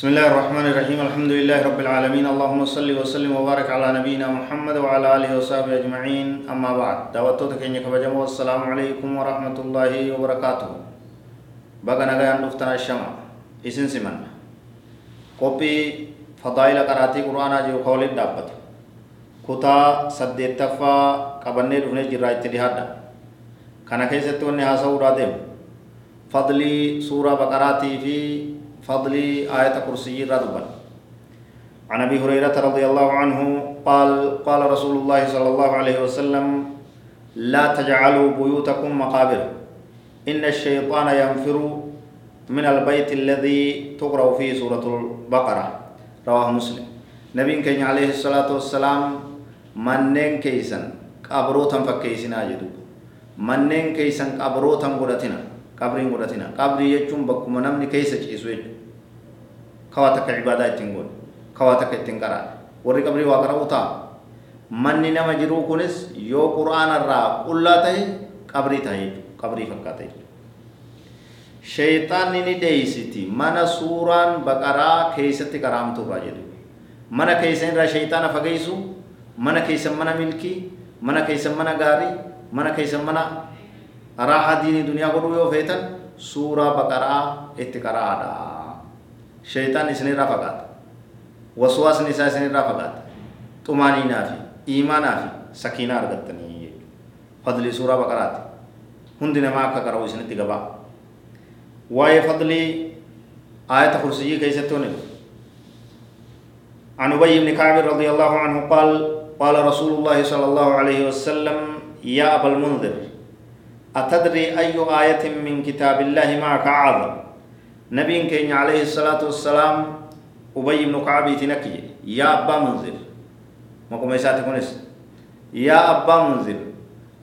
بسم الله الرحمن الرحيم الحمد لله رب العالمين اللهم صل وسلم وبارك على نبينا محمد وعلى آله وصحبه أجمعين أما بعد دعوتك كينيا كبجم والسلام عليكم ورحمة الله وبركاته بقى نغيان نفتنا الشمع إسن سمن قبي فضائل قراتي قرآن جو قول الدابت كتا سديت تفا قبني دفني جرائي تدهادا كان كيست وني هاسو رادم فضلي سورة بقراتي في فضل آية كرسي ردبا عن أبي هريرة رضي الله عنه قال قال رسول الله صلى الله عليه وسلم لا تجعلوا بيوتكم مقابر. إن الشيطان ينفر من البيت الذي تقرأ فيه سورة البقرة. رواه مسلم. نبي كان عليه الصلاة والسلام منين كيسن قبروتا فكيسنا جدو. منين كيسن قبروتا قدتنا qabriin godhatina qabrii jechuun bakkuma namni keessa ciisu jechuudha kawaa takka ibaadaa ittiin godhu kawaa takka ittiin qaraadha warri qabrii waa qara'u ta'a manni nama jiruu kunis yoo quraana irraa qullaa ta'e qabrii ta'a jechuudha qabrii fakkaata jechuudha sheeyxaanni ni dheeysiti mana suuraan baqaraa keessatti qaraamtu irraa jedhu mana keessan irraa sheeyxaana fageessu mana keessan mana milkii mana keessan mana gaarii mana keessan mana duniyaa godhuu yoo feetan suuraa baqaraa itti qara'aadha sheeyxaan isinirraa fagaata waswaasni isaa isinirraa fagaata xumaaniinaa fi iimaanaa fi sakiinaa argattanii fadlii suuraa baqaraati hundi namaa akka qara'u isinitti gabaa waa'ee fadlii آية كرسي كيف تونل عن أبي بن كعب رضي الله عنه قال قال رسول الله صلى الله عليه وسلم يا أبا المنذر أتدري أي آية من كتاب الله معك أعظم نبي كين عليه الصلاة والسلام أبي بن كعب تنكي يا أبا منذر ما كم يساتكونس يا أبا منذر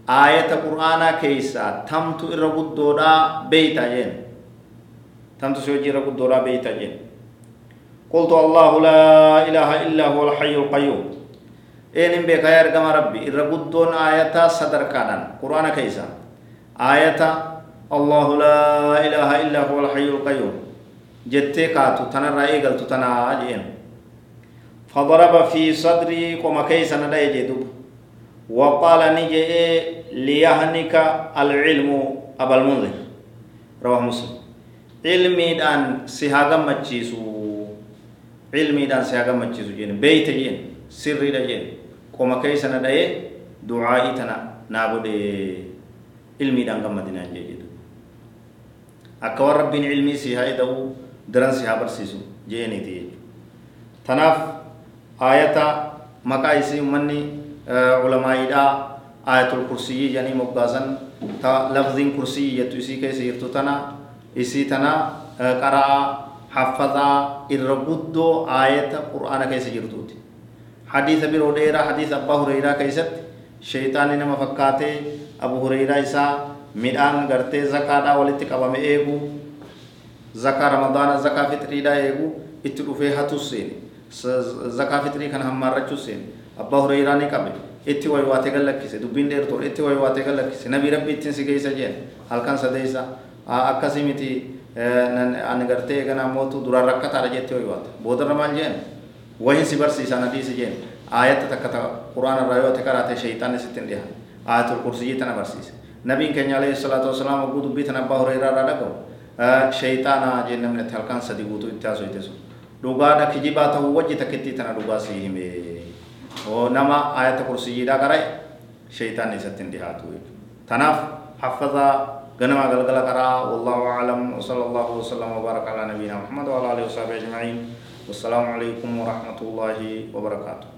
آية القرآن كيسا تمت إرغد دودا بيتا جين تمت سوجي إرغد دودا بيتا جين قلت الله لا إله إلا هو الحي القيوم إن بك يا ربي إرغد دون آية صدر كانان قرآن كيسا آية الله لا إله إلا هو الحي القيوم جتة كاتو تنا رأي قلت تنا أجين فضرب في صدري كما كيس ندى جدوب وقال نجي ليهنك العلم أبا المنذر رواه مسلم علمي دان سيهاغم مجيسو علمي دان سيهاغم مجيسو جين بيت جين سري جين كما كيس ندى دعائي تنا نابودي ilmiidhaan gammadinaan jee jedhu akka waan rabbiin ilmii si haa ida'u daran si haa barsiisu jeeniiti jechuudha tanaaf aayata maqaa isii ummanni ulamaa'iidhaa aayatul kursiyyii jedhanii moggaasan ta lafziin kursiyyii jettu isii keessa jirtu tana isii tana qara'aa haffazaa irra guddoo aayata qur'aana keessa jirtuuti hadiisa biroo dheeraa hadiisa abbaa hureyraa keessatti sheeyxaanni nama fakkaatee abu hureyraa isaa midhaan gartee zakaadhaa walitti qabame eegu zakaa ramadaana zakaa fitriidhaa eegu itti dhufee hatus seene zakaa fitrii kana hammaarrachuu seene abbaa hureyraa ni qabe itti waywaatee gallakkise dubbiin dheertoodha itti waywaatee gallakkise nabii rabbi ittiin si geessa jeen halkan sadeessa akkasii miti ani gartee eganaa mootu duraan rakkataadha jettee waywaate boodarra maal jeen wahin si barsiisan hadiisi jeen آيات تكتا قرآن الرأيوة تكرات الشيطان ستين لها. آيات الكرسي تنا برسيس. نبي كان عليه الصلاة والسلام وقود بيتنا أبا هريرة رادقو شيطان جنة من التلقان صديقوتو اتاسو اتاسو دوغادا كجيباته وجه تكتي تنا دوغا سيهم ونما آيات الكرسي دا قرأي شيطان ستين لها تناف حفظا غنما غلغل قرا والله أعلم. وصلى الله وسلم وبارك على نبينا محمد وعلى آله وصحبه أجمعين والسلام عليكم ورحمة الله وبركاته